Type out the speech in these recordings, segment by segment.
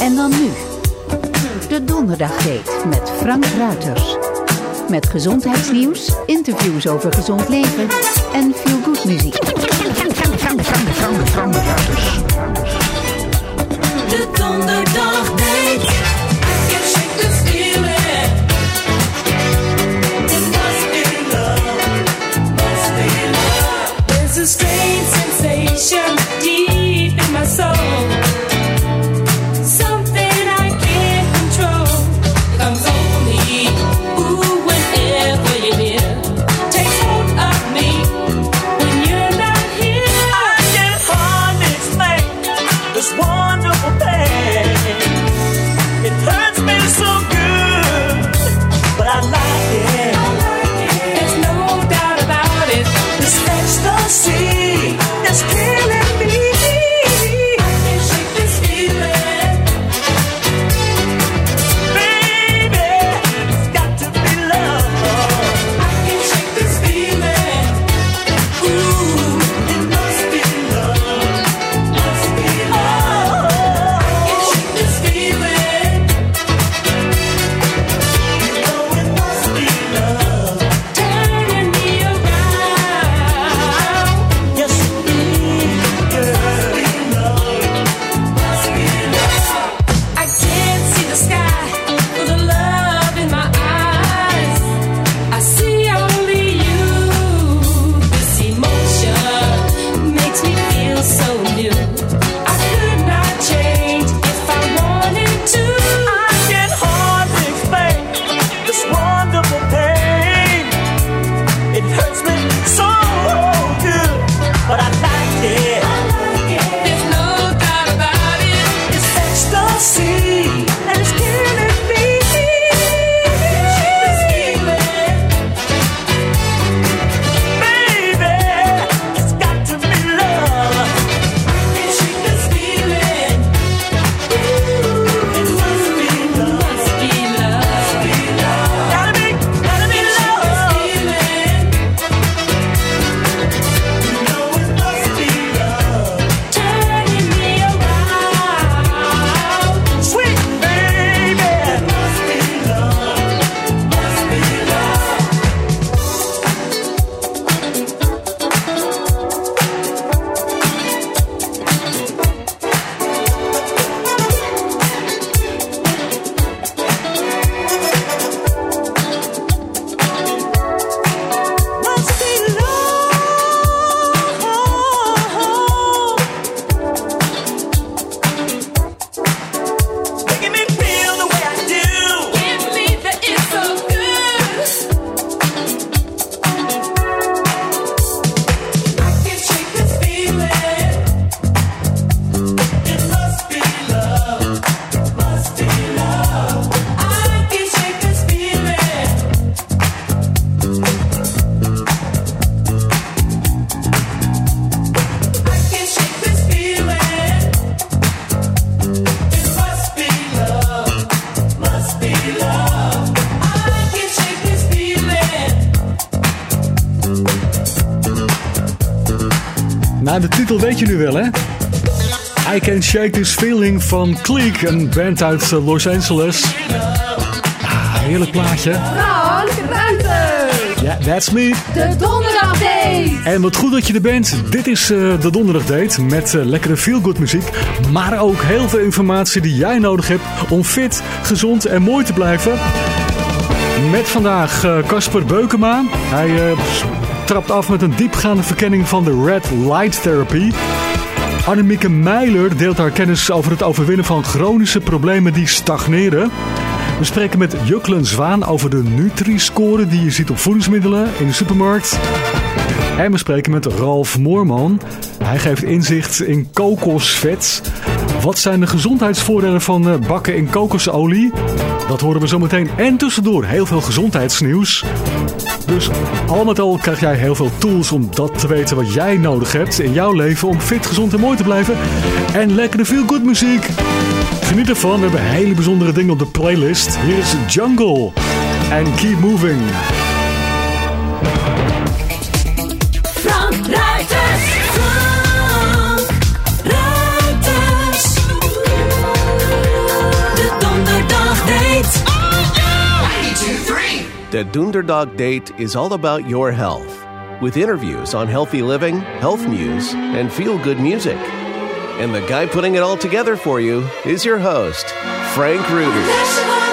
En dan nu. De Donderdagdate met Frank Ruiters. Met gezondheidsnieuws, interviews over gezond leven en veel good muziek. De Donderdagdate. Strange sensation deep in my soul. Titel weet je nu wel, hè? I Can Shake This Feeling van Clique, een band uit eh, Los Angeles. Ah, heerlijk plaatje. Frank Ruiter. Ja, that's me. De Donderdagdate. En wat goed dat je er bent. Dit is eh, de Donderdag Date met eh, lekkere feel-good muziek. Maar ook heel veel informatie die jij nodig hebt om fit, gezond en mooi te blijven. Met vandaag Casper Beukema. Hij trapt af met een diepgaande verkenning van de Red Light Therapy. Annemieke Meijer deelt haar kennis over het overwinnen van chronische problemen die stagneren. We spreken met Juklen Zwaan over de Nutri-score die je ziet op voedingsmiddelen in de supermarkt. En we spreken met Ralf Moorman. Hij geeft inzicht in kokosvet. Wat zijn de gezondheidsvoordelen van eh, bakken in kokosolie? Dat horen we zometeen. En tussendoor heel veel gezondheidsnieuws. Dus al met al krijg jij heel veel tools om dat te weten wat jij nodig hebt in jouw leven om fit, gezond en mooi te blijven. En lekkere feel-good muziek. Geniet ervan, we hebben hele bijzondere dingen op de playlist. Hier is Jungle en Keep Moving. The Doonderdog Date is all about your health, with interviews on healthy living, health news, and feel good music. And the guy putting it all together for you is your host, Frank Reuters.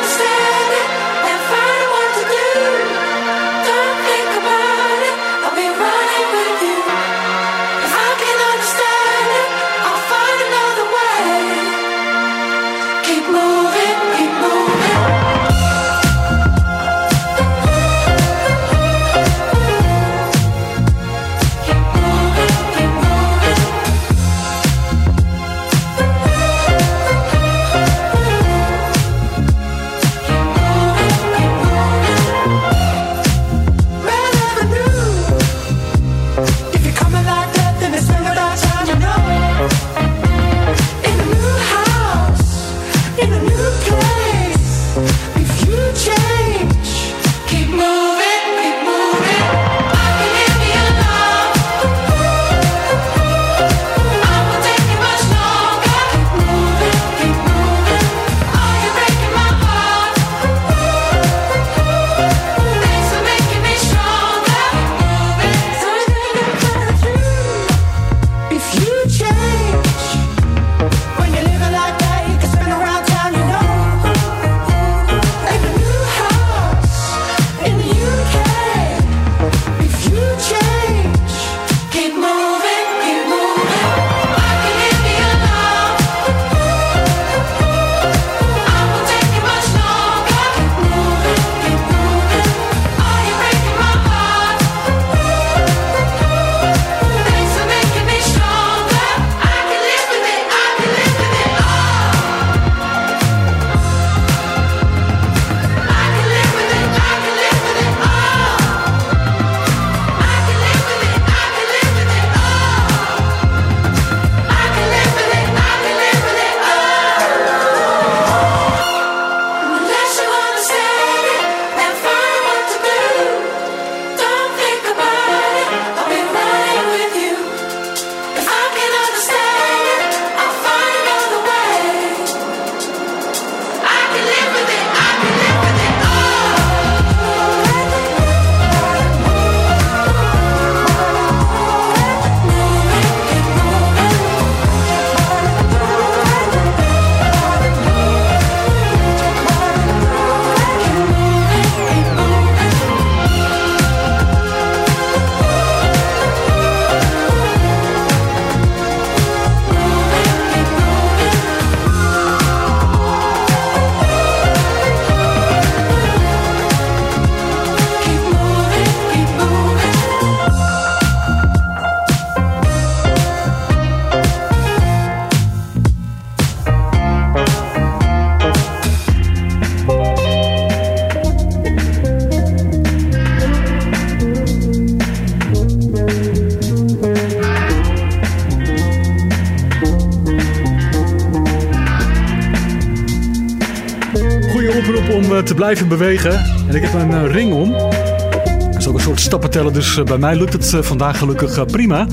Eh, te blijven bewegen. En ik heb een eh, ring om. Dat is ook een soort stappenteller, dus eh, bij mij lukt het vandaag gelukkig prima.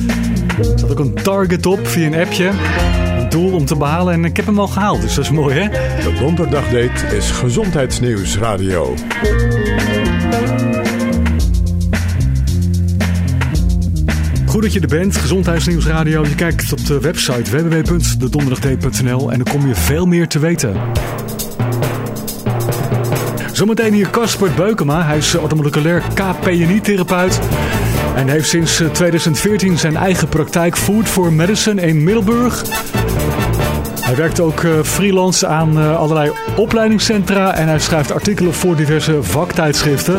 Er zat ook een target op via een appje. Een doel om te behalen en ik heb hem al gehaald, dus dat is mooi hè. De Donderdagdate is Gezondheidsnieuws Radio. Goed dat je er bent, Gezondheidsnieuws Radio. Je kijkt op de website www.dedonderdagdate.nl en dan kom je veel meer te weten. Zometeen hier Casper Beukema. Hij is orthomoleculair KPNI-therapeut. En heeft sinds eh, 2014 zijn eigen praktijk Food for Medicine in Middelburg. Hij werkt ook eh, freelance aan eh, allerlei opleidingscentra. En hij schrijft artikelen voor diverse vaktijdschriften.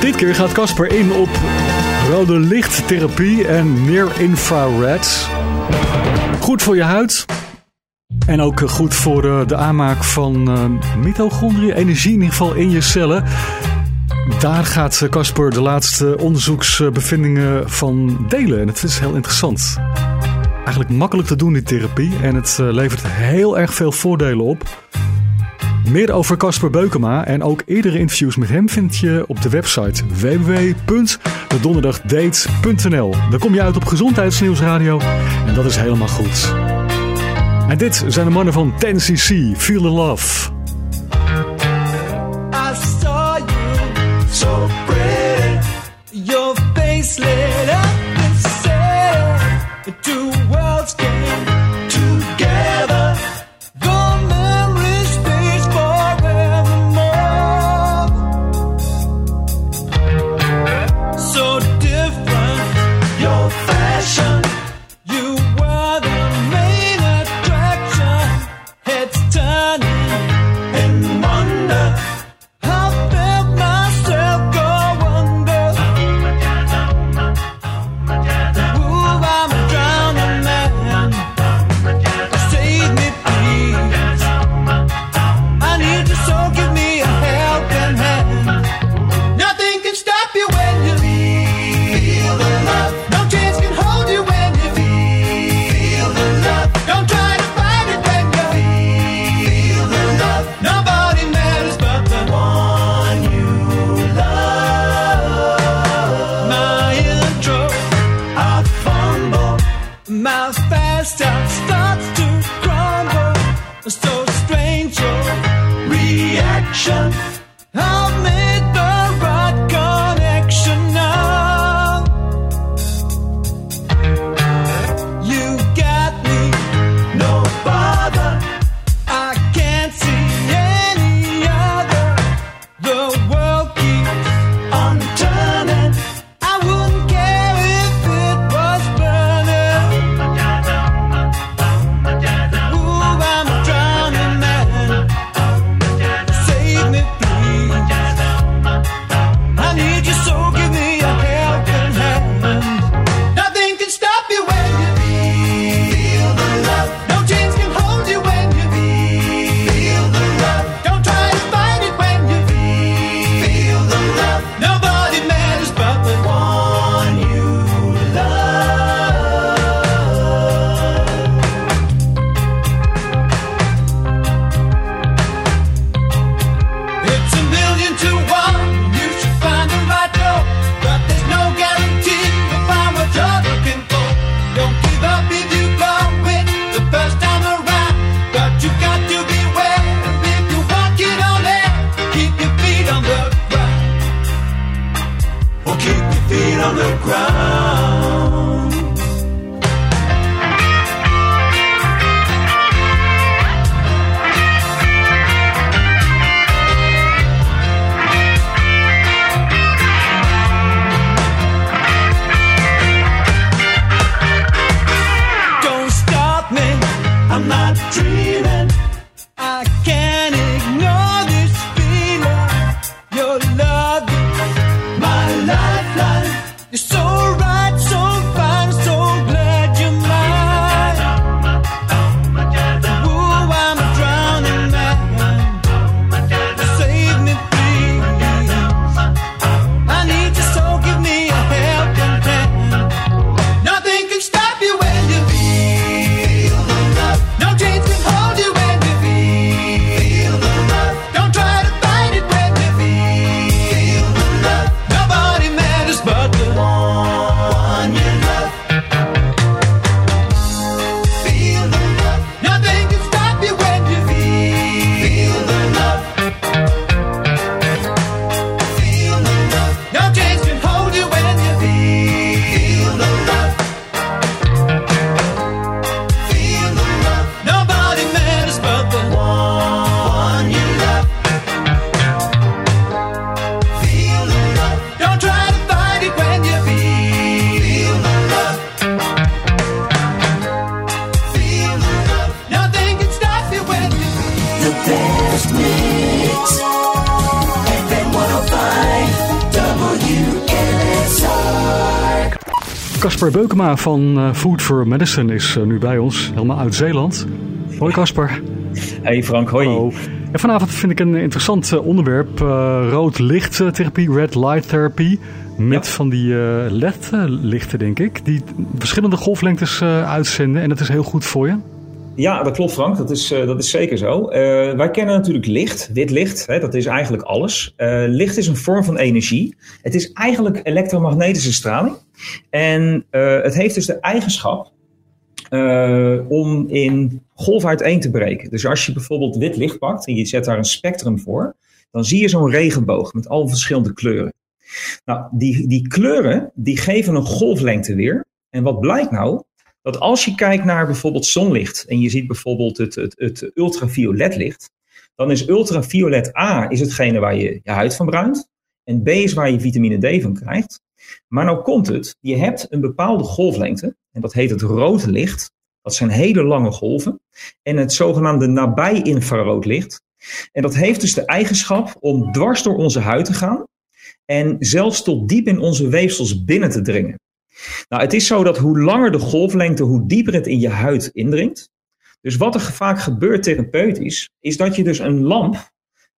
Dit keer gaat Casper in op rode lichttherapie en near-infrared. Goed voor je huid. En ook goed voor eh, de aanmaak van eh, mitochondriën, energie in ieder geval in je cellen. Daar gaat eh, Casper de laatste onderzoeksbevindingen van delen. En het is heel interessant. Eigenlijk makkelijk te doen, die therapie. En het levert heel erg veel voordelen op. Meer over Casper Beukema en ook eerdere interviews met hem vind je op de website www.dedonderdagdate.nl. Dan kom je uit op Gezondheidsnieuwsradio en dat is helemaal goed. En dit zijn de mannen van 10cc, Feel the Love. I saw you so pretty, your face lit up. Two worlds Beukema van eh, Food for Medicine is eh, nu bij ons, helemaal uit Zeeland. Hoi Kasper. Hey Frank, hoi. En vanavond vind ik een interessant eh, onderwerp. Rood lichttherapie red light therapy) Met van die uh, LED-lichten, denk ik. Die verschillende golflengtes uitzenden. En dat is heel goed voor je. Ja, dat klopt Frank. Dat is, eh, dat is zeker zo. Eh, wij kennen natuurlijk licht, wit licht. Hè, dat is eigenlijk alles. Eh, licht is een vorm van energie. Het is eigenlijk elektromagnetische straling. En het heeft dus de eigenschap om in golf uiteen te breken. Dus als je bijvoorbeeld wit licht pakt en je zet daar een spectrum voor, dan zie je zo'n regenboog met al verschillende kleuren. Nou, die, die kleuren die geven een golflengte weer. En wat blijkt nou? Dat als je kijkt naar bijvoorbeeld zonlicht en je ziet bijvoorbeeld het, het, het ultraviolet licht, dan is ultraviolet A is hetgene waar je je huid van bruint. En B is waar je vitamine D van krijgt. Maar nou komt het, je hebt een bepaalde golflengte, en dat heet het rode licht. Dat zijn hele lange golven. En het zogenaamde nabij-infrarood licht. En dat heeft dus de eigenschap om dwars door onze huid te gaan. En zelfs tot diep in onze weefsels binnen te dringen. Nou, het is zo dat hoe langer de golflengte, hoe dieper het in je huid indringt. Dus wat er vaak gebeurt therapeutisch, is dat je dus een lamp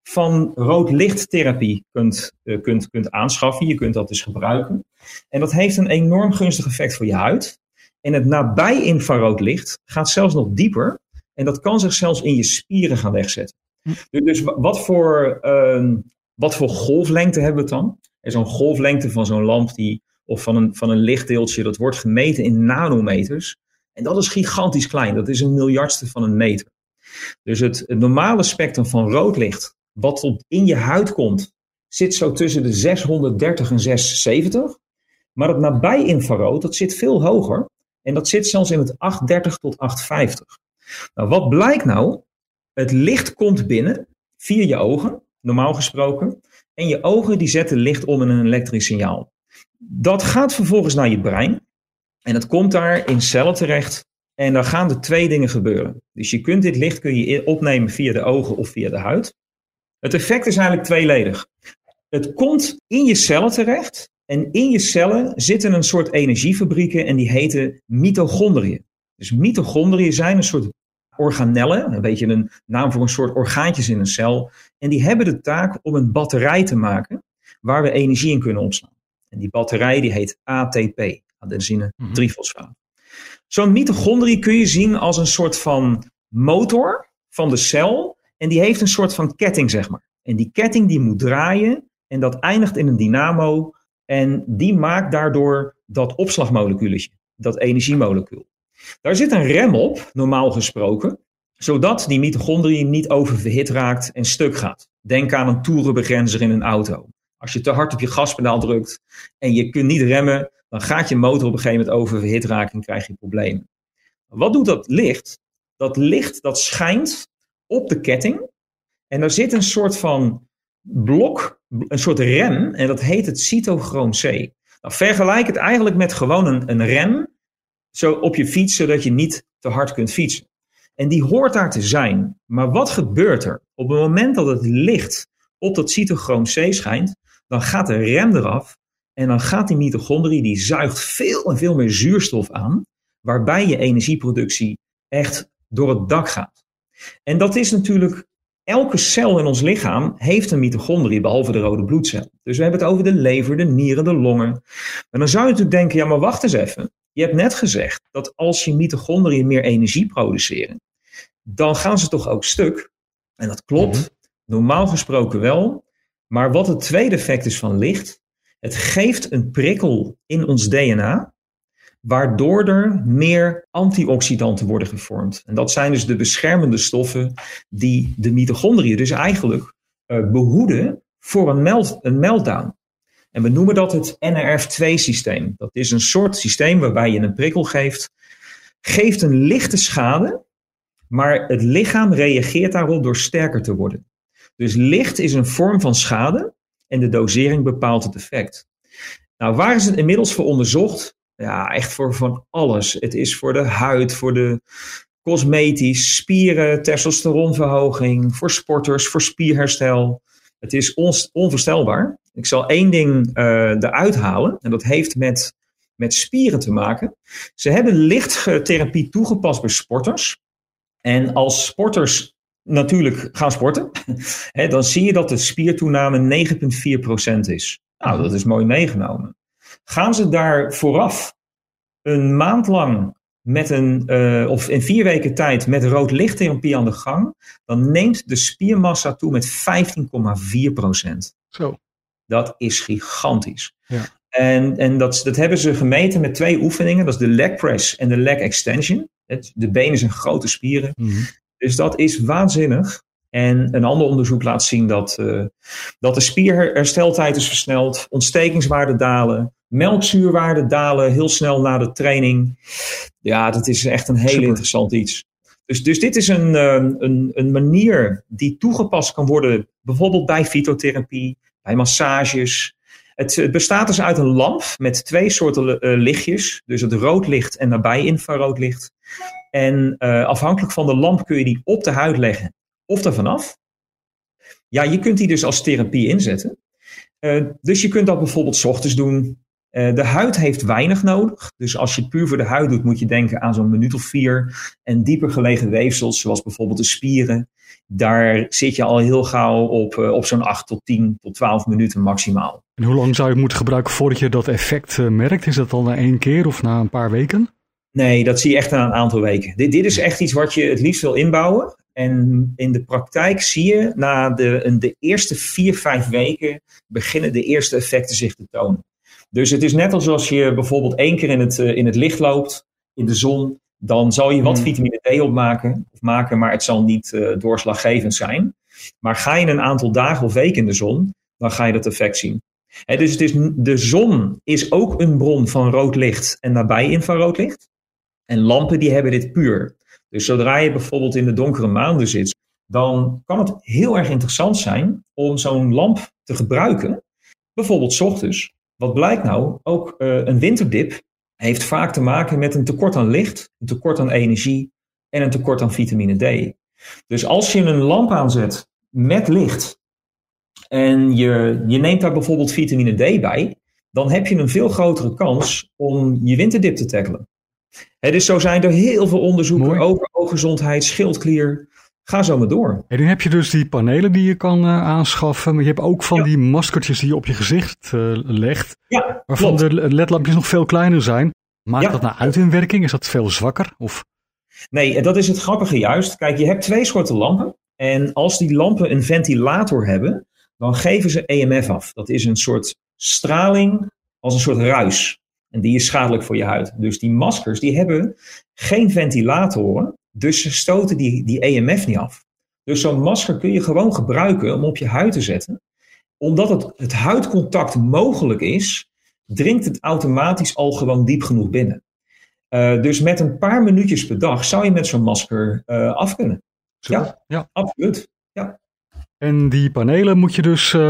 van rood lichttherapie kunt, uh, kunt, kunt aanschaffen. Je kunt dat dus gebruiken. En dat heeft een enorm gunstig effect voor je huid. En het nabij infrarood licht gaat zelfs nog dieper. En dat kan zich zelfs in je spieren gaan wegzetten. Dus, dus wat voor, uh, wat voor golflengte hebben we het dan? Er zo'n golflengte van zo'n lamp die, of van een, van een lichtdeeltje, dat wordt gemeten in nanometers. En dat is gigantisch klein. Dat is een miljardste van een meter. Dus het, het normale spectrum van rood licht, wat tot in je huid komt, zit zo tussen de 630 en 670. Maar het nabij infrarood, dat zit veel hoger. En dat zit zelfs in het 830 tot 850. Nou, wat blijkt nou? Het licht komt binnen via je ogen, normaal gesproken. En je ogen die zetten licht om in een elektrisch signaal. Dat gaat vervolgens naar je brein. En het komt daar in cellen terecht. En dan gaan er twee dingen gebeuren. Dus je kunt dit licht kun je opnemen via de ogen of via de huid. Het effect is eigenlijk tweeledig. Het komt in je cellen terecht. En in je cellen zitten een soort energiefabrieken en die heten mitochondriën. Dus mitochondriën zijn een soort organellen, een beetje een naam voor een soort orgaantjes in een cel. En die hebben de taak om een batterij te maken waar we energie in kunnen opslaan. En die batterij die heet ATP, adenosine trifosfaat. Zo'n mitochondrie kun je zien als een soort van motor van de cel. En die heeft een soort van ketting, zeg maar. En die ketting die moet draaien en dat eindigt in een dynamo. En die maakt daardoor dat opslagmolecuuletje, dat energiemolecuul. Daar zit een rem op, normaal gesproken, zodat die mitochondrie niet oververhit raakt en stuk gaat. Denk aan een toerenbegrenzer in een auto. Als je te hard op je gaspedaal drukt en je kunt niet remmen, dan gaat je motor op een gegeven moment oververhit raken en krijg je problemen. Wat doet dat licht? Dat licht dat schijnt op de ketting en daar zit een soort van blok, een soort rem en dat heet het cytochroom C. Nou, vergelijk het eigenlijk met gewoon een, een rem zo op je fiets, zodat je niet te hard kunt fietsen. En die hoort daar te zijn. Maar wat gebeurt er? Op het moment dat het licht op dat cytochroom C schijnt, dan gaat de rem eraf en dan gaat die mitochondrie, die zuigt veel en veel meer zuurstof aan, waarbij je energieproductie echt door het dak gaat. En dat is natuurlijk, elke cel in ons lichaam heeft een mitochondrie, behalve de rode bloedcel. Dus we hebben het over de lever, de nieren, de longen. En dan zou je natuurlijk denken, ja maar wacht eens even. Je hebt net gezegd dat als je mitochondriën meer energie produceren, dan gaan ze toch ook stuk. En dat klopt, normaal gesproken wel. Maar wat het tweede effect is van licht, het geeft een prikkel in ons DNA, waardoor er meer antioxidanten worden gevormd. En dat zijn dus de beschermende stoffen die de mitochondriën dus eigenlijk uh, behoeden voor een, melt, een meltdown. En we noemen dat het NRF2-systeem. Dat is een soort systeem waarbij je een prikkel geeft, geeft een lichte schade, maar het lichaam reageert daarop door sterker te worden. Dus licht is een vorm van schade en de dosering bepaalt het effect. Nou, waar is het inmiddels voor onderzocht? Ja, echt voor van alles. Het is voor de huid, voor de cosmetisch, spieren, testosteronverhoging, voor sporters, voor spierherstel. Het is onvoorstelbaar. Ik zal één ding uh, eruit halen. En dat heeft met, met spieren te maken. Ze hebben lichttherapie toegepast bij sporters. En als sporters natuurlijk gaan sporten, hè, dan zie je dat de spiertoename 9,4% is. Nou, dat is mooi meegenomen. Gaan ze daar vooraf een maand lang met een, uh, of in vier weken tijd met rood lichttherapie aan de gang, dan neemt de spiermassa toe met 15,4%. Zo. Dat is gigantisch. Ja. En, en dat, dat hebben ze gemeten met twee oefeningen. Dat is de leg press en de leg extension. Het, de benen zijn grote spieren. Mhm. Dus dat is waanzinnig. En een ander onderzoek laat zien dat, eh, dat de spierhersteltijd is versneld, ontstekingswaarden dalen, melkzuurwaarden dalen heel snel na de training. Ja, dat is echt een heel Super. interessant iets. Dus, dus dit is een, eh, een, een manier die toegepast kan worden, bijvoorbeeld bij fytotherapie, bij massages. Het, het bestaat dus uit een lamp met twee soorten eh, lichtjes, dus het rood licht en nabij infrarood licht. En eh, afhankelijk van de lamp kun je die op de huid leggen of er vanaf. Ja, je kunt die dus als therapie inzetten. Eh, dus je kunt dat bijvoorbeeld 's ochtends doen. Eh, de huid heeft weinig nodig. Dus als je het puur voor de huid doet, moet je denken aan zo'n minuut of vier. En dieper gelegen weefsels, zoals bijvoorbeeld de spieren. Daar zit je al heel gauw op, op zo'n 8 tot 10 tot 12 minuten maximaal. En hoe lang zou je moeten gebruiken voordat je dat effect merkt? Is dat al na één keer of na een paar weken? Nee, dat zie je echt na een aantal weken. Dit, dit is echt iets wat je het liefst wil inbouwen. En in de praktijk zie je na de, de eerste vier, vijf weken beginnen de eerste effecten zich te tonen. Dus het is net alsof je bijvoorbeeld één keer in het, eh, in het licht loopt, in de zon. Dan zal je wat Hmm. vitamine D opmaken, of maken, maar het zal niet eh, doorslaggevend zijn. Maar ga je een aantal dagen of weken in de zon, dan ga je dat effect zien. Hè, dus het is, de zon is ook een bron van rood licht en nabij infrarood licht. En lampen die hebben dit puur. Dus zodra je bijvoorbeeld in de donkere maanden zit, dan kan het heel erg interessant zijn om zo'n lamp te gebruiken. Bijvoorbeeld 's ochtends. Wat blijkt nou? Ook eh, een winterdip heeft vaak te maken met een tekort aan licht, een tekort aan energie en een tekort aan vitamine D. Dus als je een lamp aanzet met licht en je, je neemt daar bijvoorbeeld vitamine D bij, dan heb je een veel grotere kans om je winterdip te tackelen. Hè, dus zo zijn er heel veel onderzoeken Mooi. over ooggezondheid, schildklier. Ga zo maar door. En dan heb je dus die panelen die je kan eh, aanschaffen. Maar je hebt ook van Ja. die maskertjes die je op je gezicht eh, legt. Ja, Waarvan klopt. de ledlampjes nog veel kleiner zijn. Maakt Ja. dat nou uit in werking? Is dat veel zwakker? Of Nee, en dat is het grappige juist. Kijk, je hebt twee soorten lampen. En als die lampen een ventilator hebben, dan geven ze EMF af. Dat is een soort straling als een soort ruis. En die is schadelijk voor je huid. Dus die maskers, die hebben geen ventilatoren. Dus ze stoten die, die EMF niet af. Dus zo'n masker kun je gewoon gebruiken om op je huid te zetten. Omdat het, het huidcontact mogelijk is, dringt het automatisch al gewoon diep genoeg binnen. Uh, dus met een paar minuutjes per dag zou je met zo'n masker uh, af kunnen. Ja, ja, absoluut. Ja. En die panelen moet je dus, uh,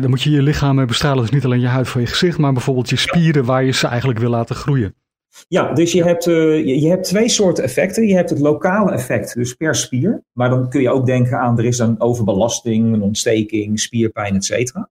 dan moet je je lichaam bestralen. Dus niet alleen je huid van je gezicht, maar bijvoorbeeld je spieren waar je ze eigenlijk wil laten groeien. Ja, dus je hebt, uh, je, je, hebt twee soorten effecten. Je hebt het lokale effect, dus per spier. Maar dan kun je ook denken aan, er is een overbelasting, een ontsteking, spierpijn, et cetera.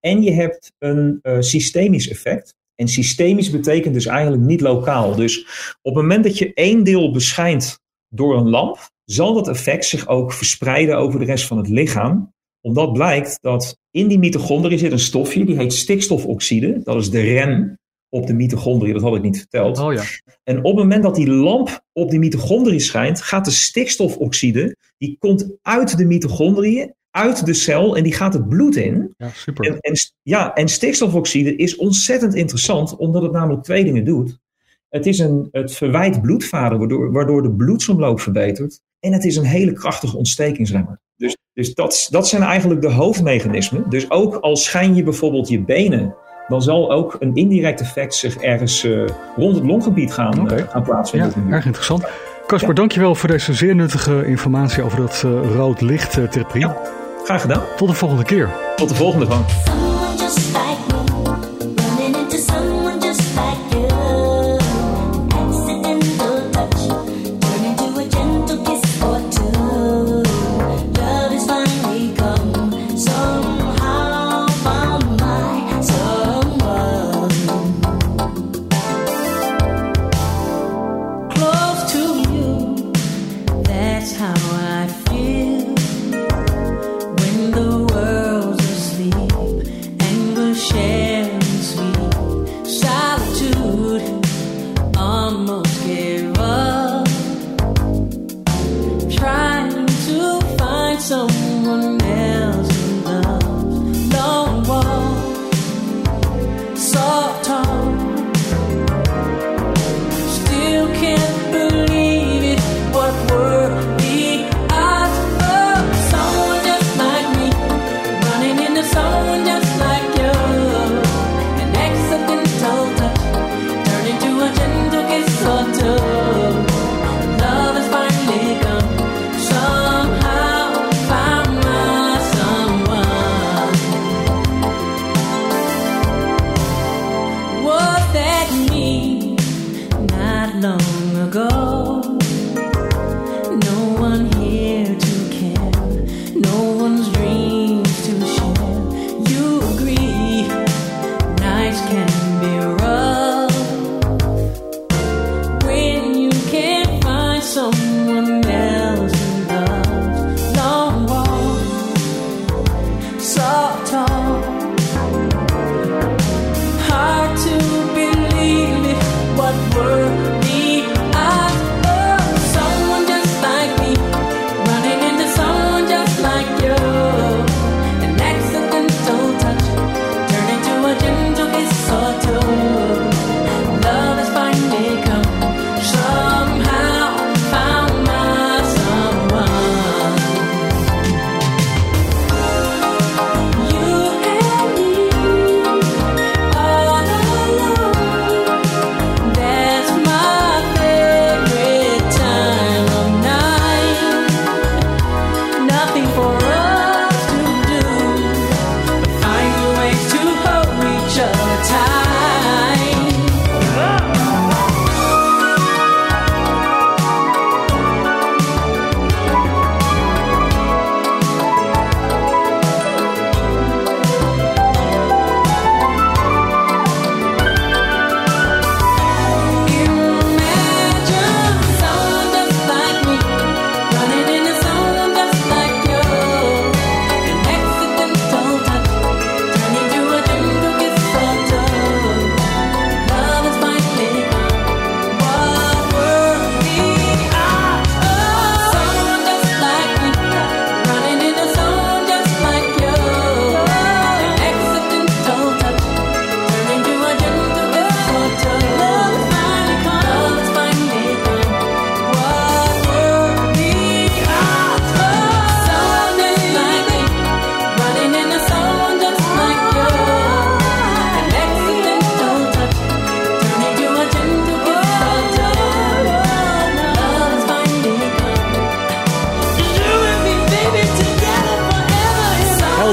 En je hebt een uh, systemisch effect. En systemisch betekent dus eigenlijk niet lokaal. Dus op het moment dat je één deel beschijnt door een lamp, zal dat effect zich ook verspreiden over de rest van het lichaam. Omdat blijkt dat in die mitochondriën zit een stofje, die heet stikstofoxide. Dat is de rem op de mitochondriën, dat had ik niet verteld. Oh ja. En op het moment dat die lamp op die mitochondriën schijnt, gaat de stikstofoxide, die komt uit de mitochondriën, uit de cel en die gaat het bloed in. Ja, super. En, en, ja, en stikstofoxide is ontzettend interessant, omdat het namelijk twee dingen doet. Het, is een, het verwijt bloedvaten, waardoor, waardoor de bloedsomloop verbetert. En het is een hele krachtige ontstekingsremmer. Dus, dus dat, dat zijn eigenlijk de hoofdmechanismen. Dus ook al schijn je bijvoorbeeld je benen, dan zal ook een indirect effect zich ergens uh, rond het longgebied gaan, okay. uh, gaan plaatsvinden. Ja, erg interessant. Kasper, ja. dankjewel voor deze zeer nuttige informatie over dat uh, rood lichttherapie. Ja, graag gedaan. Tot de volgende keer. Tot de volgende van.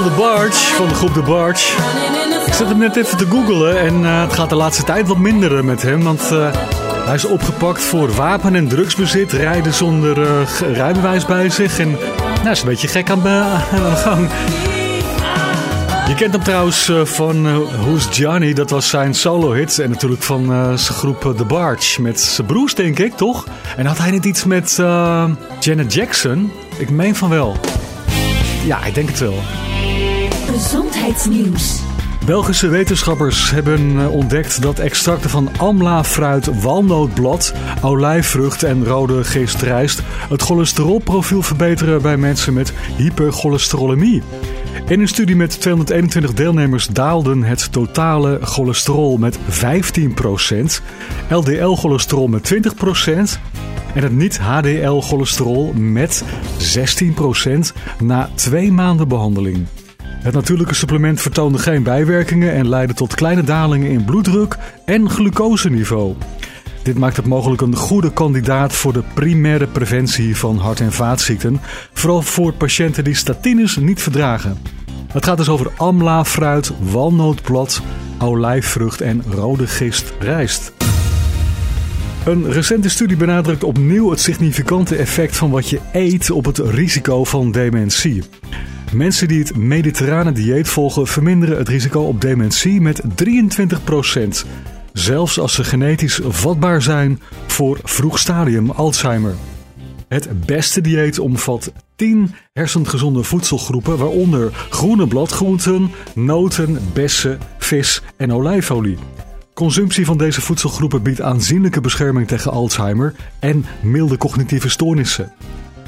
De Barge van de groep De Barge. Ik zit hem net even te googlen en eh, het gaat de laatste tijd wat minder eh, met hem. Want eh, hij is opgepakt voor wapen- en drugsbezit, rijden zonder g- rijbewijs bij zich. En nou, is een beetje gek aan, de- gang. Je kent hem trouwens van Who's Johnny, dat was zijn solo-hit. En natuurlijk van zijn groep The Barge, met zijn broers denk ik, toch? En had hij niet iets met Janet Jackson? Ik meen van wel. Ja, ik denk het wel. Gezondheidsnieuws. Belgische wetenschappers hebben eh, ontdekt dat extracten van amla, fruit, walnootblad, olijfvrucht en rode geestrijst het cholesterolprofiel verbeteren bij mensen met hypercholesterolemie. In een studie met 221 deelnemers daalden het totale cholesterol met 15%, LDL-cholesterol met 20% en het niet-HDL-cholesterol met 16% na twee maanden behandeling. Het natuurlijke supplement vertoonde geen bijwerkingen en leidde tot kleine dalingen in bloeddruk en glucoseniveau. Dit maakt het mogelijk een goede kandidaat voor de primaire preventie van hart- en vaatziekten, vooral voor patiënten die statines niet verdragen. Het gaat dus over amla, fruit, walnootblad, olijfvrucht en rode gist rijst. Een recente studie benadrukt opnieuw het significante effect van wat je eet op het risico van dementie. Mensen die het mediterrane dieet volgen verminderen het risico op dementie met 23%. Zelfs als ze genetisch vatbaar zijn voor vroeg stadium Alzheimer. Het beste dieet omvat 10 hersengezonde voedselgroepen, waaronder groene bladgroenten, noten, bessen, vis en olijfolie. Consumptie van deze voedselgroepen biedt aanzienlijke bescherming tegen Alzheimer en milde cognitieve stoornissen.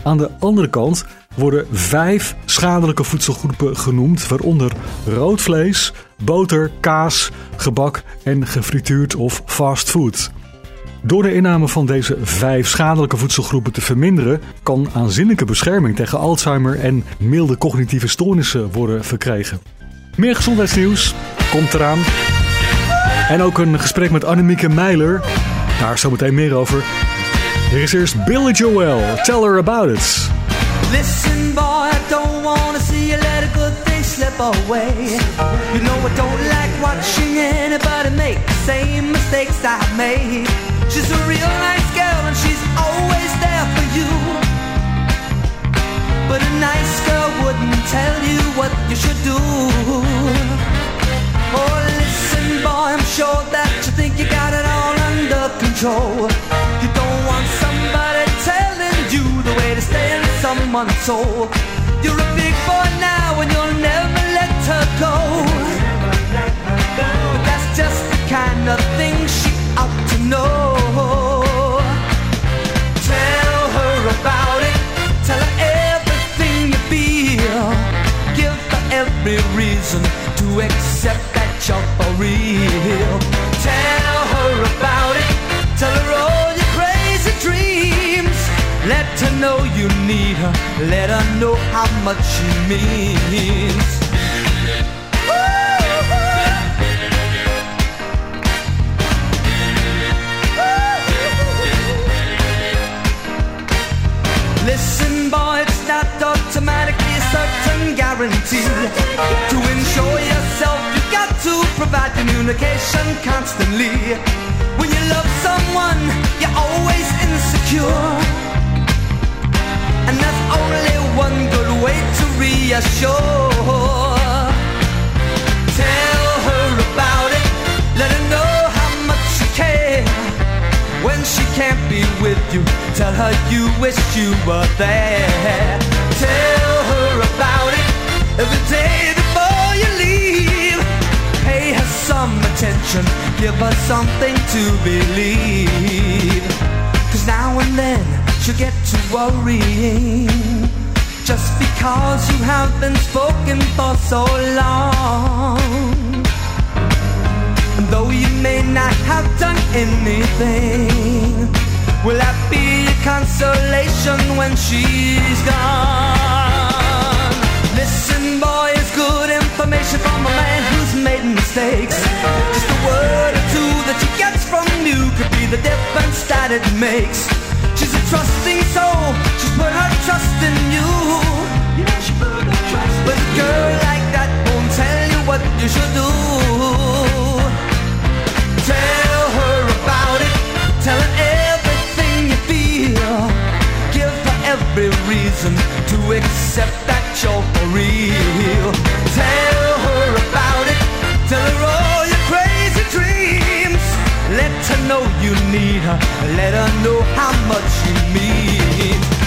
Aan de andere kant worden vijf schadelijke voedselgroepen genoemd, waaronder rood vlees, boter, kaas, gebak en gefrituurd of fastfood. Door de inname van deze vijf schadelijke voedselgroepen te verminderen, kan aanzienlijke bescherming tegen Alzheimer en milde cognitieve stoornissen worden verkregen. Meer gezondheidsnieuws komt eraan. En ook een gesprek met Annemieke Meiler. Daar zometeen meer over. Hier is Billy Joel. Tell her about it. Listen, boy, I don't wanna see you let a good thing slip away. You know I don't like watching anybody make the same mistakes I made. She's a real nice girl and she's always there for you. But a nice girl wouldn't tell you what you should do. Oh, listen, boy, I'm sure that you think you got it all under control. You don't want somebody telling you the way to stay in someone's soul. You're a big boy now and you'll never let her go. But that's just the kind of thing she ought to know. Tell her about it. Tell her everything you feel. Give her every reason to accept that you're for real. Tell her about it. Tell her Let her know you need her. Let her know how much she means. Listen, boy, it's not automatically a certain guarantee. To ensure yourself, you've got to provide communication constantly. When you love someone, you're always insecure. And that's only one good way to reassure. Tell her about it, let her know how much you care. When she can't be with you, tell her you wish you were there. Tell her about it every day before you leave. Pay her some attention, give her something to believe. Cause now and then she'll get to worrying. Just because you have been spoken for so long. And though you may not have done anything, will that be a consolation when she's gone? Listen, boy, it's good information from a man who's made mistakes. Just a word or two that she gets from you could be the difference that it makes. She's a trusting soul, she's put her trust in you. You she put her trust But a girl like that won't tell you what you should do. Tell her about it. Tell her everything you feel. Give her every reason to accept that you're for real. Tell her about it. Tell her her. Let her know how much you mean.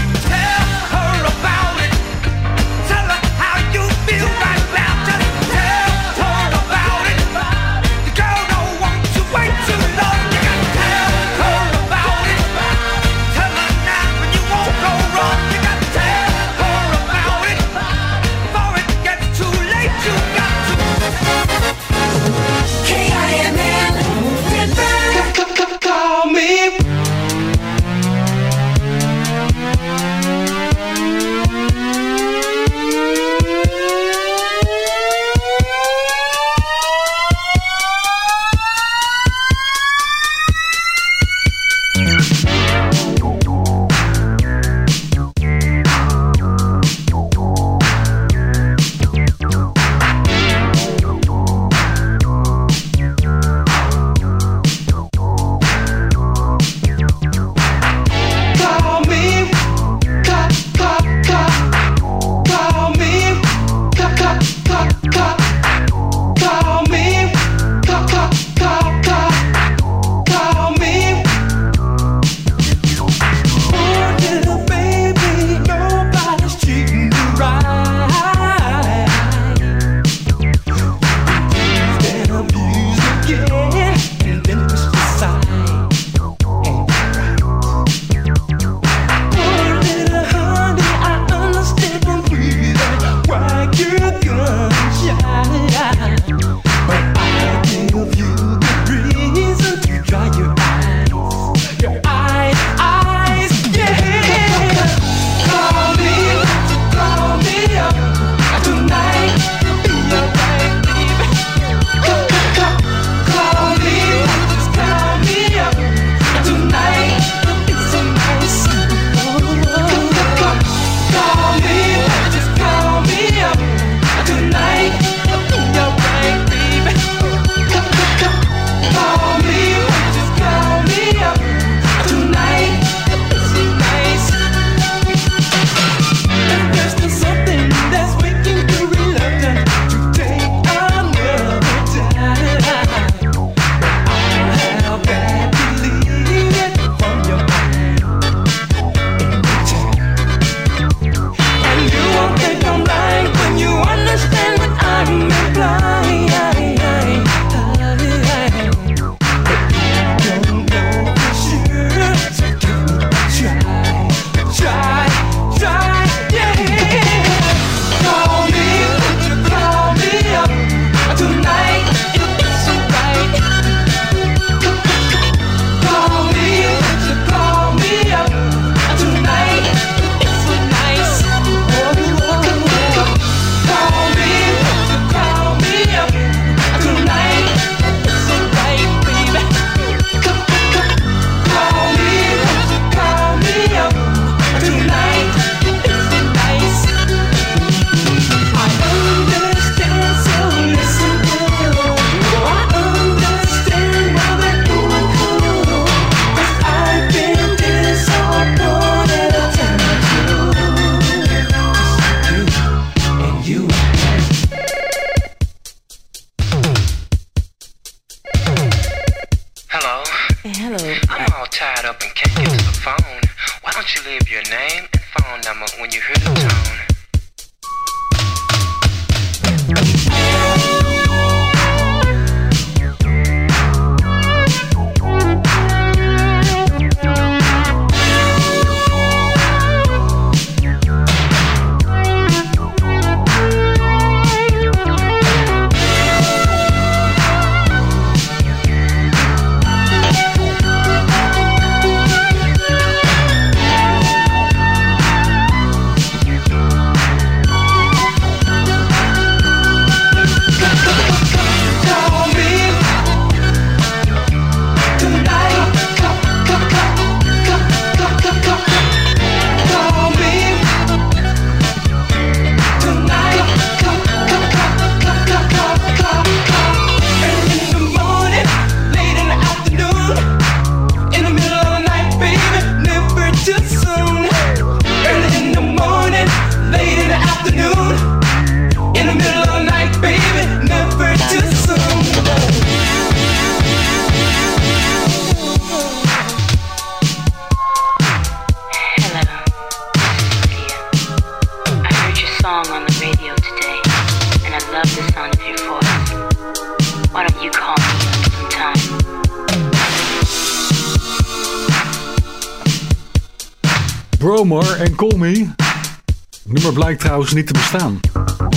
Bromar en Call Me. Het nummer blijkt trouwens niet te bestaan.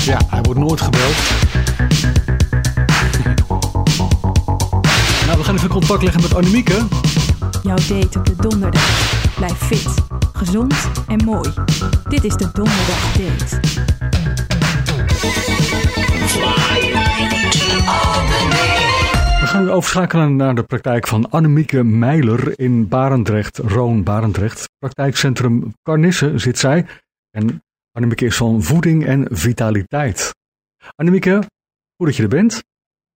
Ja, hij wordt nooit gebeld. nou, we gaan even contact leggen met Annemieke. Jouw date op de donderdag. Blijf fit, gezond en mooi. Dit is de Donderdag Date. We gaan nu overschakelen naar de praktijk van Annemieke Meiler in Barendrecht, Roon Barendrecht. Praktijkcentrum Carnisse zit zij. En Annemieke is van voeding en vitaliteit. Annemieke, goed dat je er bent.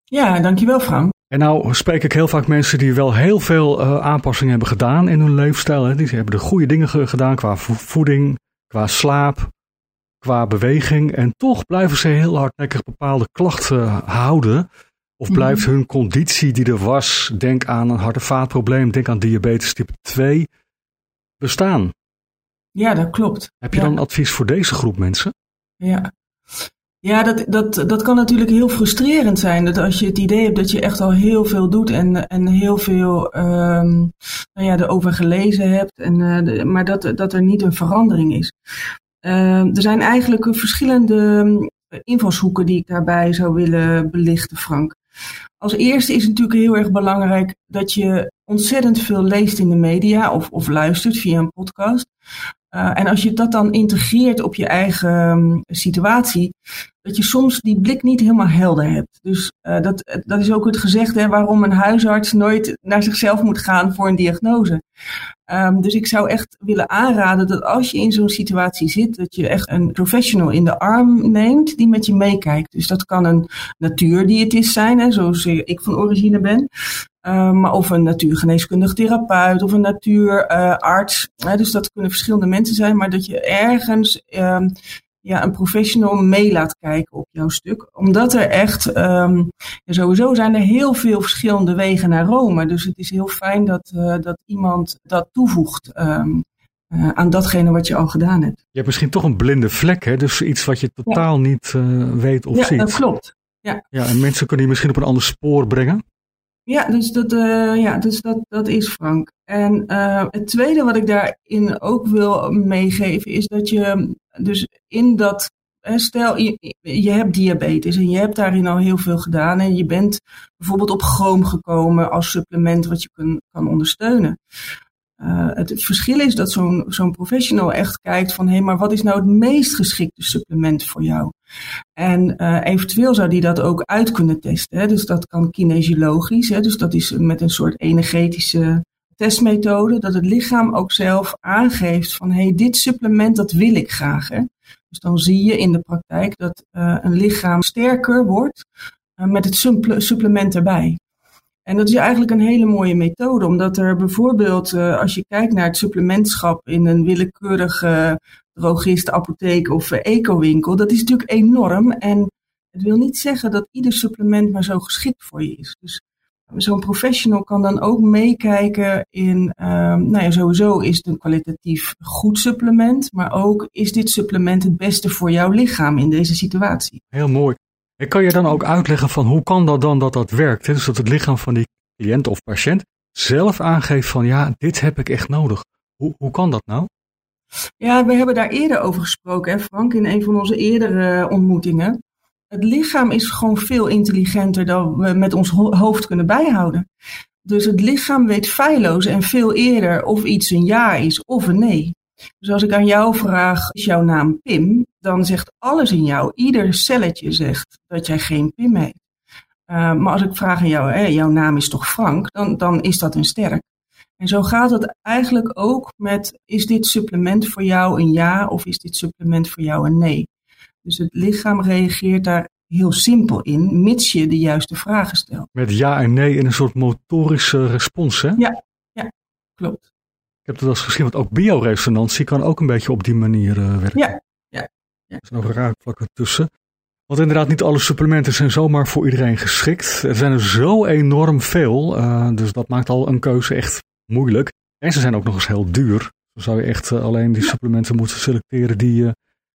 Ja, dankjewel Frank. En nou spreek ik heel vaak mensen die wel heel veel eh, aanpassingen hebben gedaan in hun leefstijl. Hè. Die hebben de goede dingen ge- gedaan qua vo- voeding, qua slaap, qua beweging. En toch blijven ze heel hardnekkig bepaalde klachten houden. Of Mhm. blijft hun conditie die er was, denk aan een hart- en vaatprobleem, denk aan diabetes type 2, bestaan. Ja, dat klopt. Heb je Ja. dan advies voor deze groep mensen? Ja, ja dat, dat, dat kan natuurlijk heel frustrerend zijn. Dat als je het idee hebt dat je echt al heel veel doet en, en heel veel ehm, nou ja, erover gelezen hebt, en, eh, de- maar dat, dat er niet een verandering is. Ehm, er zijn eigenlijk verschillende eh, invalshoeken die ik daarbij zou willen belichten, Frank. Als eerste is het natuurlijk heel erg belangrijk dat je ontzettend veel leest in de media of, of luistert via een podcast. Uh, en als je dat dan integreert op je eigen um, situatie, dat je soms die blik niet helemaal helder hebt. Dus uh, dat, dat is ook het gezegde waarom een huisarts nooit naar zichzelf moet gaan voor een diagnose. Um, dus ik zou echt willen aanraden dat als je in zo'n situatie zit, dat je echt een professional in de arm neemt die met je meekijkt. Dus dat kan een natuurdiëtist zijn, hè, zoals ik van origine ben. Maar of een natuurgeneeskundig therapeut of een natuurarts. Dus dat kunnen verschillende mensen zijn, maar dat je ergens uh, ja, een professional mee laat kijken op jouw stuk. Omdat er echt, um, ja, sowieso zijn er heel veel verschillende wegen naar Rome. Dus het is heel fijn dat, uh, dat iemand dat toevoegt. Um, uh, aan datgene wat je al gedaan hebt. Je hebt misschien toch een blinde vlek, hè? dus iets wat je totaal ja. niet uh, weet of ja, ziet. Ja, dat klopt. Ja. ja, en mensen kunnen je misschien op een ander spoor brengen. Ja, dus dat, uh, ja, dus dat, dat is Frank. En uh, het tweede wat ik daarin ook wil meegeven is dat je dus in dat, stel je, je hebt diabetes en je hebt daarin al heel veel gedaan en je bent bijvoorbeeld op chroom gekomen als supplement wat je kan, kan ondersteunen. Uh, het, verschil is dat zo'n zo'n professional echt kijkt van hé, hey, maar wat is nou het meest geschikte supplement voor jou? En uh, eventueel zou die dat ook uit kunnen testen. Hè? Dus dat kan kinesiologisch, hè? dus dat is met een soort energetische testmethode, dat het lichaam ook zelf aangeeft van hé, hey, dit supplement dat wil ik graag. Dus dan zie je in de praktijk dat uh, een lichaam sterker wordt met het supplement erbij. En dat is eigenlijk een hele mooie methode, omdat er bijvoorbeeld, uh, als je kijkt naar het supplementschap in een willekeurige drogist, apotheek of uh, ecowinkel, dat is natuurlijk enorm. En het wil niet zeggen dat ieder supplement maar zo geschikt voor je is. Dus zo'n professional kan dan ook meekijken in, ehm, nou ja, sowieso is het een kwalitatief goed supplement, maar ook is dit supplement het beste voor jouw lichaam in deze situatie. Heel mooi. En kan je dan ook uitleggen van hoe kan dat dan dat dat werkt? Dus dat het lichaam van die cliënt of patiënt zelf aangeeft van ja, dit heb ik echt nodig. Hoe, hoe kan dat nou? Ja, we hebben daar eerder over gesproken, Frank, in een van onze eerdere ontmoetingen. Het lichaam is gewoon veel intelligenter dan we met ons ho- hoofd kunnen bijhouden. Dus het lichaam weet feilloos en veel eerder of iets een ja is of een nee. Dus als ik aan jou vraag, is jouw naam Pim? Dan zegt alles in jou, ieder celletje zegt dat jij geen Pim heet. Uh, maar als ik vraag aan jou, hè, jouw naam is toch Frank? Dan, dan is dat een sterk. En zo gaat het eigenlijk ook met, is dit supplement voor jou een ja of is dit supplement voor jou een nee? Dus het lichaam reageert daar heel simpel in, mits je de juiste vragen stelt. Met ja en nee in een soort motorische respons, hè? Ja, ja klopt. Ik heb het wel eens gezien, want ook bioresonantie kan ook een beetje op die manier uh, werken. Ja, ja. ja. Er zijn ook raakvlakken tussen. Want inderdaad, niet alle supplementen zijn zomaar voor iedereen geschikt. Er zijn er zo enorm veel, uh, dus dat maakt al een keuze echt moeilijk. En ze zijn ook nog eens heel duur. Dan zou je echt uh, alleen die supplementen moeten selecteren die, uh,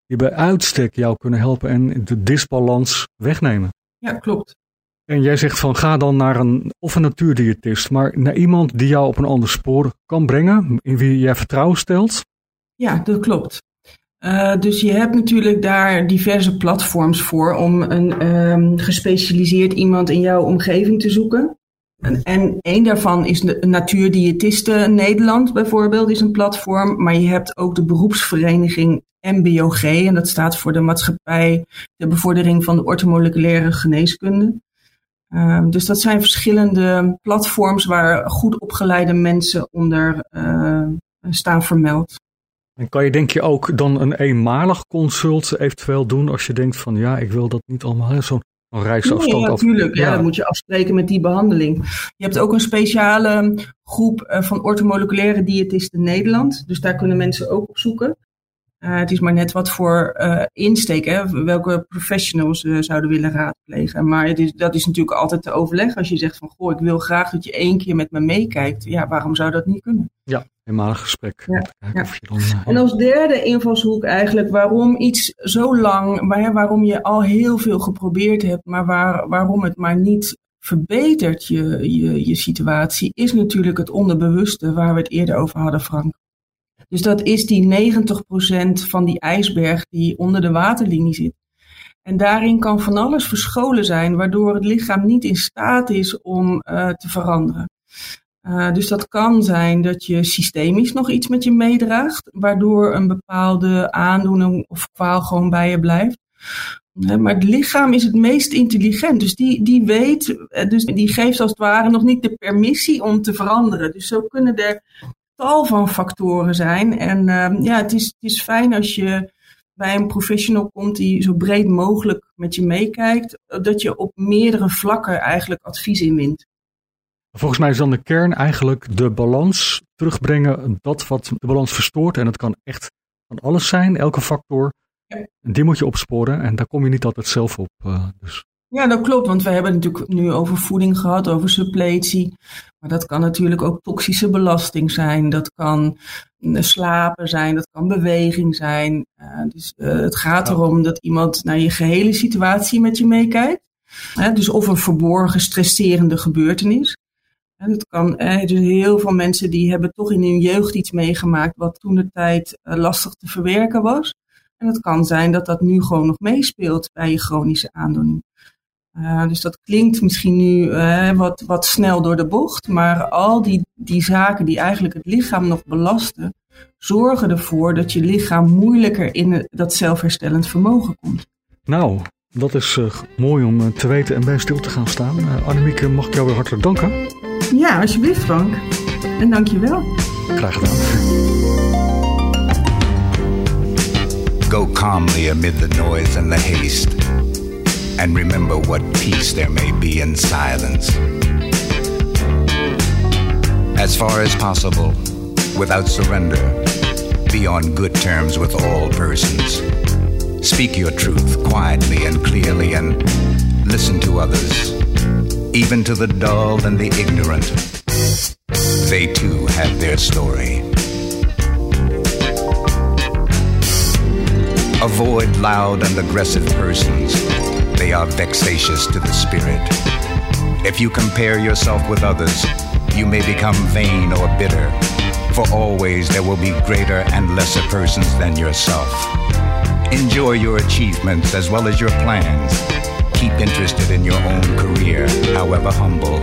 die bij uitstek jou kunnen helpen en de disbalans wegnemen. Ja, klopt. En jij zegt van ga dan naar een of een natuurdiëtist, maar naar iemand die jou op een ander spoor kan brengen, in wie jij vertrouwen stelt. Ja, dat klopt. Uh, dus je hebt natuurlijk daar diverse platforms voor om een um, gespecialiseerd iemand in jouw omgeving te zoeken. En, en een daarvan is de Natuurdiëtisten Nederland bijvoorbeeld, is een platform. Maar je hebt ook de beroepsvereniging MBOG, en dat staat voor de Maatschappij ter Bevordering van de Ortomoleculaire Geneeskunde. Uh, dus dat zijn verschillende platforms waar goed opgeleide mensen onder uh, staan vermeld. En kan je denk je ook dan een eenmalig consult eventueel doen als je denkt van ja, ik wil dat niet allemaal zo'n reisafstand nee, natuurlijk. Ja, ja, dat moet je afspreken met die behandeling. Je hebt ook een speciale groep uh, van ortomoleculaire diëtisten Nederland. Dus daar kunnen mensen ook op zoeken. Uh, het is maar net wat voor uh, insteek, hè, welke professionals we zouden willen raadplegen. Maar het is, dat is natuurlijk altijd te overleggen. Als je zegt van, goh, ik wil graag dat je één keer met me meekijkt. Ja, waarom zou dat niet kunnen? Ja, eenmalig gesprek. Ja, ja. Dan, en als derde invalshoek eigenlijk waarom iets zo lang, waar, waarom je al heel veel geprobeerd hebt, maar waar, waarom het maar niet verbetert je, je, je situatie, is natuurlijk het onderbewuste waar we het eerder over hadden, Frank. Dus dat is die 90% van die ijsberg die onder de waterlinie zit. En daarin kan van alles verscholen zijn, waardoor het lichaam niet in staat is om uh, te veranderen. Uh, dus dat kan zijn dat je systemisch nog iets met je meedraagt, waardoor een bepaalde aandoening of kwaal gewoon bij je blijft. Maar het lichaam is het meest intelligent. Dus die, die weet, dus die geeft als het ware nog niet de permissie om te veranderen. Dus zo kunnen er tal van factoren zijn. En uh, ja, het is, het is fijn als je bij een professional komt die zo breed mogelijk met je meekijkt, dat je op meerdere vlakken eigenlijk advies inwint. Volgens mij is dan de kern eigenlijk de balans terugbrengen, dat wat de balans verstoort. En dat kan echt van alles zijn, elke factor. Ja. Die moet je opsporen en daar kom je niet altijd zelf op. Uh, dus. Ja, dat klopt, want we hebben het natuurlijk nu over voeding gehad, over suppletie. Maar dat kan natuurlijk ook toxische belasting zijn. Dat kan slapen zijn, dat kan beweging zijn. Uh, dus uh, het gaat erom dat iemand naar je gehele situatie met je meekijkt. Uh, dus of een verborgen stresserende gebeurtenis. En het kan, eh, dus heel veel mensen die hebben toch in hun jeugd iets meegemaakt wat toen de tijd uh, lastig te verwerken was. En het kan zijn dat dat nu gewoon nog meespeelt bij je chronische aandoening. Uh, dus dat klinkt misschien nu uh, wat, wat snel door de bocht, maar al die, die zaken die eigenlijk het lichaam nog belasten, zorgen ervoor dat je lichaam moeilijker in dat zelfherstellend vermogen komt. Nou, dat is uh, mooi om te weten en bij stil te gaan staan. Annemieke, mag ik jou weer hartelijk danken? Ja, alsjeblieft Frank. En dank je wel. Graag gedaan. Go calmly amid the noise and the haste. And remember what peace there may be in silence. As far as possible, without surrender, be on good terms with all persons. Speak your truth quietly and clearly and listen to others. Even to the dull and the ignorant, they too have their story. Avoid loud and aggressive persons. They are vexatious to the spirit. If you compare yourself with others, you may become vain or bitter, for always there will be greater and lesser persons than yourself. Enjoy your achievements as well as your plans. Keep interested in your own career, however humble.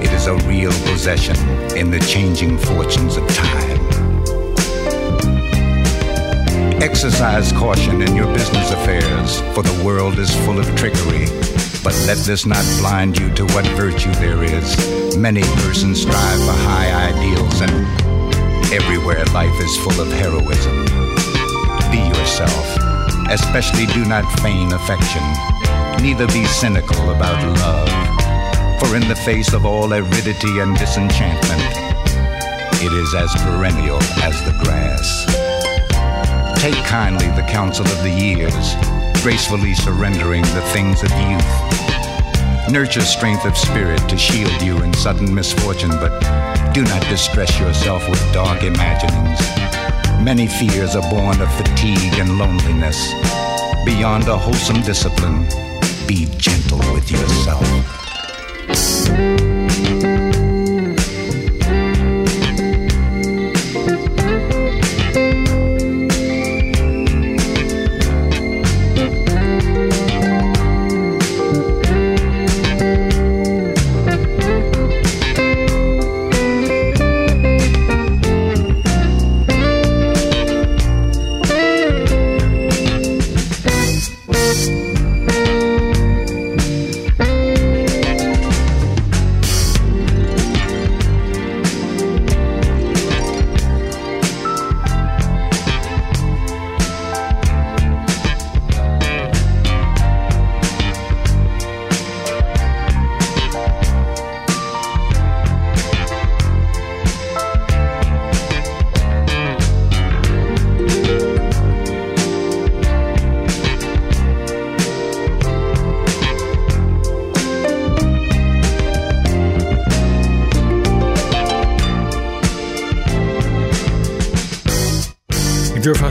It is a real possession in the changing fortunes of time. Exercise caution in your business affairs, for the world is full of trickery. But let this not blind you to what virtue there is. Many persons strive for high ideals, and everywhere life is full of heroism. Be yourself, especially do not feign affection, neither be cynical about love. For in the face of all aridity and disenchantment, it is as perennial as the grass. Take kindly the counsel of the years, gracefully surrendering the things of youth. Nurture strength of spirit to shield you in sudden misfortune, but do not distress yourself with dark imaginings. Many fears are born of fatigue and loneliness. Beyond a wholesome discipline, be gentle with yourself.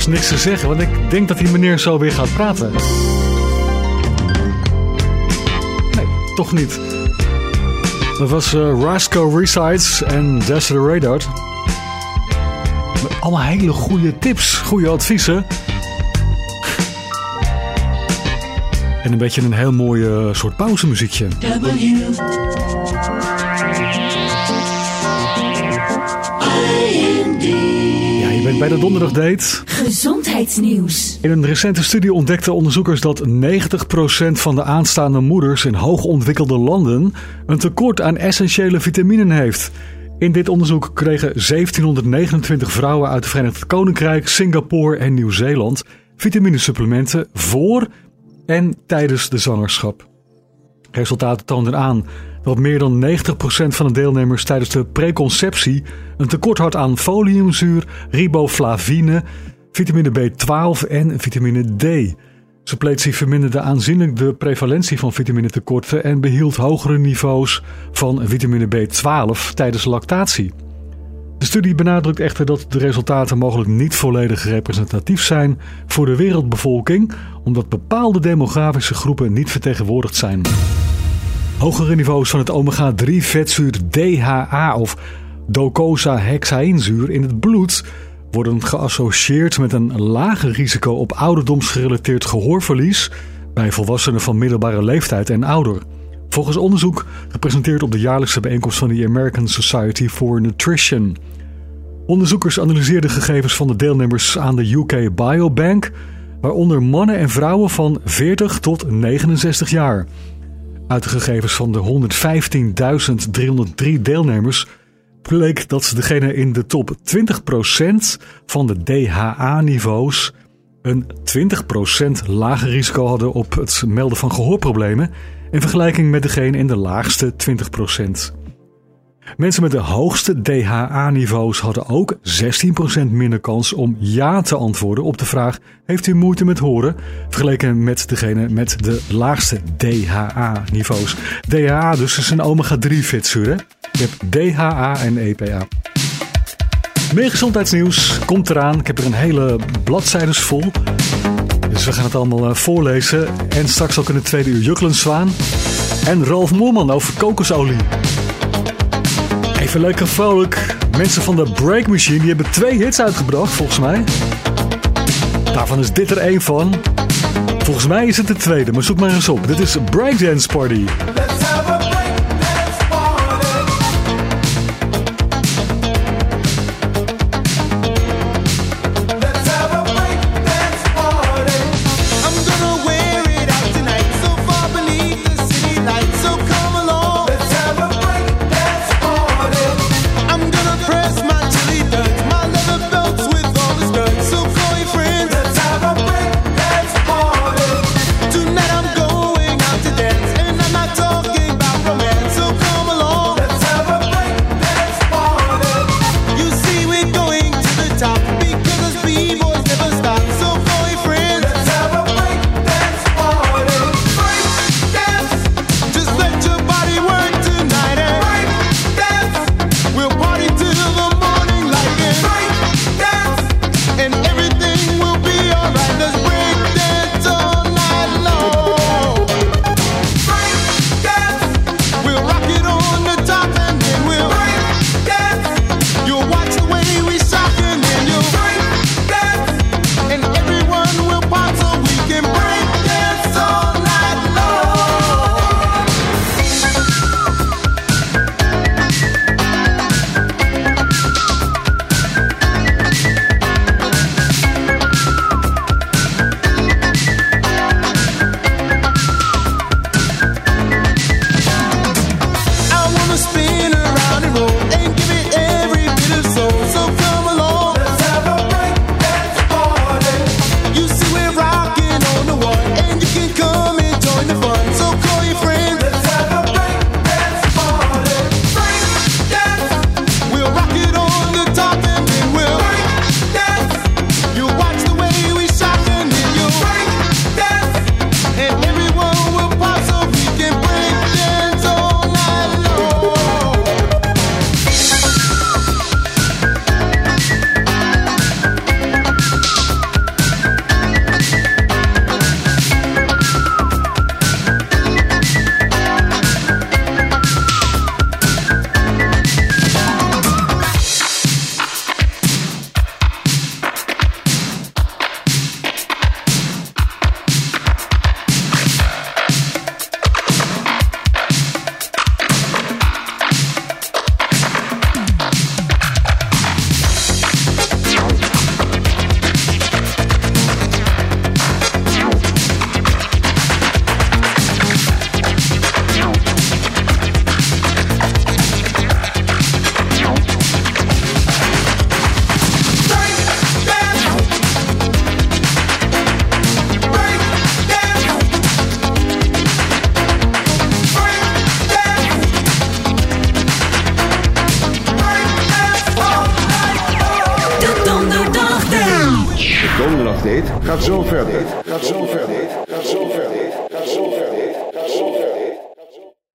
Niks te zeggen, want ik denk dat die meneer zo weer gaat praten. Nee, toch niet. Dat was eh, Rasco Resides en Desiree Met allemaal hele goede tips, goede adviezen. En een beetje een heel mooi eh, soort pauzemuziekje. Ja, bij de Donderdag Date. Gezondheidsnieuws. In een recente studie ontdekten onderzoekers dat 90% van de aanstaande moeders in hoogontwikkelde landen een tekort aan essentiële vitaminen heeft. In dit onderzoek kregen 1729 vrouwen uit het Verenigd Koninkrijk, Singapore en Nieuw-Zeeland vitaminesupplementen voor en tijdens de zwangerschap. Resultaten toonden aan dat meer dan 90% van de deelnemers tijdens de preconceptie een tekort had aan foliumzuur, riboflavine, vitamine B12 en vitamine D. Suppletie verminderde aanzienlijk de prevalentie van vitaminetekorten en behield hogere niveaus van vitamine B12 tijdens lactatie. De studie benadrukt echter dat de resultaten mogelijk niet volledig representatief zijn voor de wereldbevolking, omdat bepaalde demografische groepen niet vertegenwoordigd zijn. Hogere niveaus van het omega-3 vetzuur DHA of docosahexaïnzuur in het bloed worden geassocieerd met een lager risico op ouderdomsgerelateerd gehoorverlies bij volwassenen van middelbare leeftijd en ouder. Volgens onderzoek gepresenteerd op de jaarlijkse bijeenkomst van de American Society for Nutrition. Onderzoekers analyseerden gegevens van de deelnemers aan de UK Biobank, waaronder mannen en vrouwen van 40 tot 69 jaar. Uit de gegevens van de 115.303 deelnemers bleek dat degene in de top 20% van de DHA-niveaus een 20% lager risico hadden op het melden van gehoorproblemen in vergelijking met degene in de laagste 20%. Mensen met de hoogste DHA-niveaus hadden ook 16% minder kans om ja te antwoorden op de vraag: Heeft u moeite met horen? vergeleken met degene met de laagste DHA-niveaus. DHA dus is een omega-3-vetzuur. Je hebt DHA en EPA. Meer gezondheidsnieuws komt eraan. Ik heb er een hele bladzijdes vol. Dus we gaan het allemaal eh, voorlezen. En straks ook in het tweede uur Jukkelenzwaan. En Ralf Moerman over kokosolie. Even lekker vrolijk. Mensen van de Break Machine die hebben twee hits uitgebracht, volgens mij. Daarvan is dit er één van. Volgens mij is het de tweede, maar zoek maar eens op. Dit is Breakdance Party.